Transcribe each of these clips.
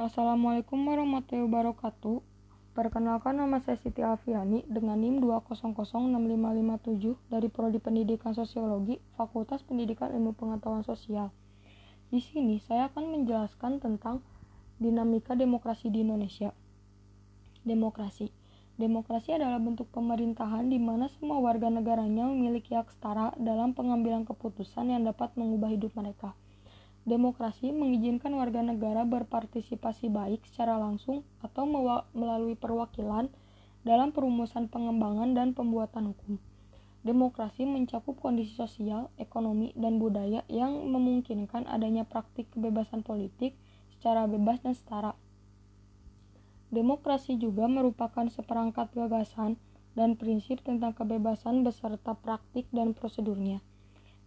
Assalamualaikum warahmatullahi wabarakatuh. Perkenalkan nama saya Siti Alfiani dengan NIM 2006557 dari Prodi Pendidikan Sosiologi, Fakultas Pendidikan Ilmu Pengetahuan Sosial. Di sini saya akan menjelaskan tentang dinamika demokrasi di Indonesia. Demokrasi. Demokrasi adalah bentuk pemerintahan di mana semua warga negaranya memiliki hak setara dalam pengambilan keputusan yang dapat mengubah hidup mereka. Demokrasi mengizinkan warga negara berpartisipasi baik secara langsung atau melalui perwakilan dalam perumusan pengembangan dan pembuatan hukum. Demokrasi mencakup kondisi sosial, ekonomi, dan budaya yang memungkinkan adanya praktik kebebasan politik secara bebas dan setara. Demokrasi juga merupakan seperangkat gagasan dan prinsip tentang kebebasan beserta praktik dan prosedurnya.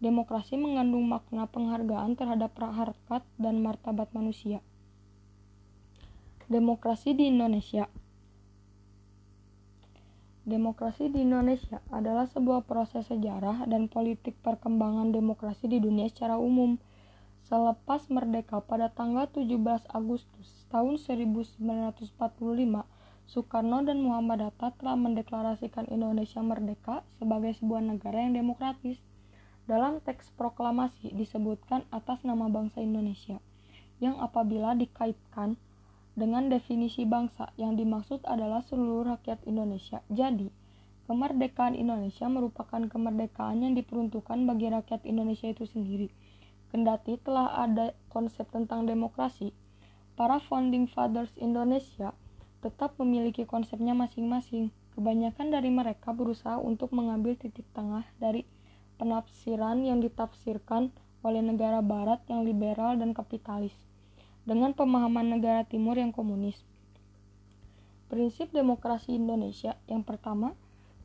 Demokrasi mengandung makna penghargaan terhadap harkat dan martabat manusia. Demokrasi di Indonesia Demokrasi di Indonesia adalah sebuah proses sejarah dan politik perkembangan demokrasi di dunia secara umum. Selepas merdeka pada tanggal 17 Agustus tahun 1945, Soekarno dan Muhammad Hatta telah mendeklarasikan Indonesia merdeka sebagai sebuah negara yang demokratis. Dalam teks proklamasi disebutkan atas nama bangsa Indonesia, yang apabila dikaitkan dengan definisi bangsa yang dimaksud adalah seluruh rakyat Indonesia. Jadi, kemerdekaan Indonesia merupakan kemerdekaan yang diperuntukkan bagi rakyat Indonesia itu sendiri. Kendati telah ada konsep tentang demokrasi, para founding fathers Indonesia tetap memiliki konsepnya masing-masing. Kebanyakan dari mereka berusaha untuk mengambil titik tengah dari penafsiran yang ditafsirkan oleh negara barat yang liberal dan kapitalis dengan pemahaman negara timur yang komunis. Prinsip demokrasi Indonesia yang pertama,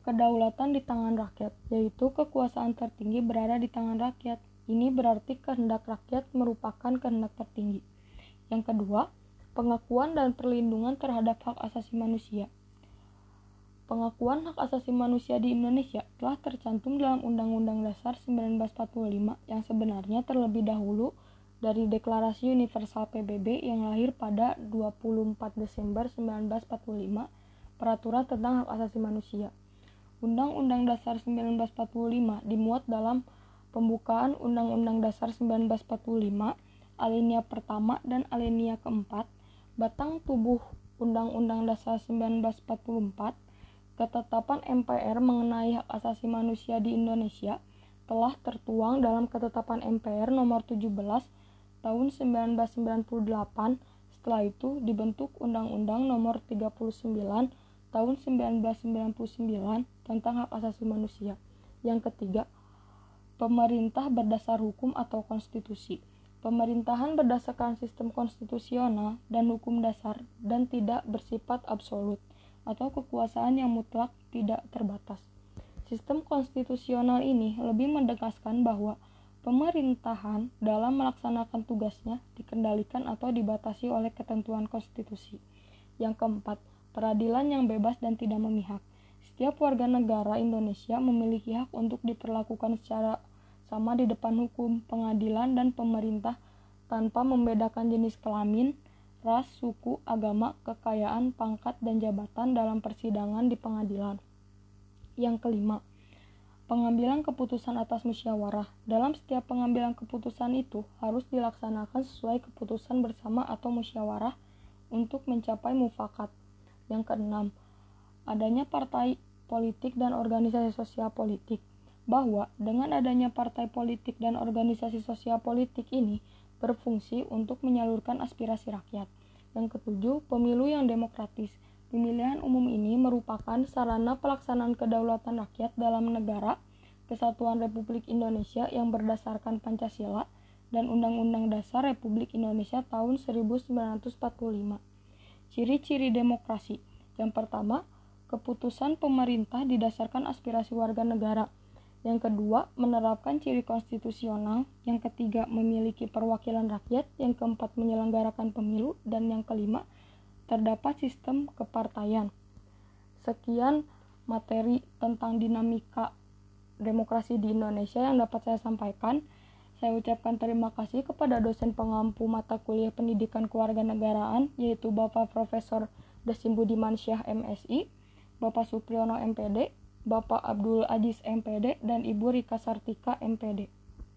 kedaulatan di tangan rakyat, yaitu kekuasaan tertinggi berada di tangan rakyat. Ini berarti kehendak rakyat merupakan kehendak tertinggi. Yang kedua, pengakuan dan perlindungan terhadap hak asasi manusia, Pengakuan hak asasi manusia di Indonesia telah tercantum dalam Undang-Undang Dasar 1945 yang sebenarnya terlebih dahulu dari Deklarasi Universal PBB yang lahir pada 24 Desember 1945, Peraturan tentang Hak Asasi Manusia. Undang-Undang Dasar 1945 dimuat dalam pembukaan Undang-Undang Dasar 1945, alinea pertama dan alinea keempat, batang tubuh Undang-Undang Dasar 1944, Ketetapan MPR mengenai hak asasi manusia di Indonesia telah tertuang dalam Ketetapan MPR nomor 17 tahun 1998. Setelah itu dibentuk Undang-Undang nomor 39 tahun 1999 tentang hak asasi manusia. Yang ketiga, pemerintah berdasar hukum atau konstitusi. Pemerintahan berdasarkan sistem konstitusional dan hukum dasar dan tidak bersifat absolut atau kekuasaan yang mutlak tidak terbatas. Sistem konstitusional ini lebih menegaskan bahwa pemerintahan dalam melaksanakan tugasnya dikendalikan atau dibatasi oleh ketentuan konstitusi. Yang keempat, peradilan yang bebas dan tidak memihak. Setiap warga negara Indonesia memiliki hak untuk diperlakukan secara sama di depan hukum, pengadilan, dan pemerintah tanpa membedakan jenis kelamin, ras, suku, agama, kekayaan, pangkat, dan jabatan dalam persidangan di pengadilan. Yang kelima, pengambilan keputusan atas musyawarah. Dalam setiap pengambilan keputusan itu harus dilaksanakan sesuai keputusan bersama atau musyawarah untuk mencapai mufakat. Yang keenam, adanya partai politik dan organisasi sosial politik. Bahwa dengan adanya partai politik dan organisasi sosial politik ini, berfungsi untuk menyalurkan aspirasi rakyat. Yang ketujuh, pemilu yang demokratis. Pemilihan umum ini merupakan sarana pelaksanaan kedaulatan rakyat dalam negara Kesatuan Republik Indonesia yang berdasarkan Pancasila dan Undang-Undang Dasar Republik Indonesia tahun 1945. Ciri-ciri demokrasi. Yang pertama, keputusan pemerintah didasarkan aspirasi warga negara yang kedua, menerapkan ciri konstitusional. Yang ketiga, memiliki perwakilan rakyat. Yang keempat, menyelenggarakan pemilu. Dan yang kelima, terdapat sistem kepartaian. Sekian materi tentang dinamika demokrasi di Indonesia yang dapat saya sampaikan. Saya ucapkan terima kasih kepada dosen pengampu mata kuliah pendidikan kewarganegaraan yaitu Bapak Profesor Dasim Budiman Syah MSI, Bapak Supriyono MPD, Bapak Abdul Aziz MPD, dan Ibu Rika Sartika MPD.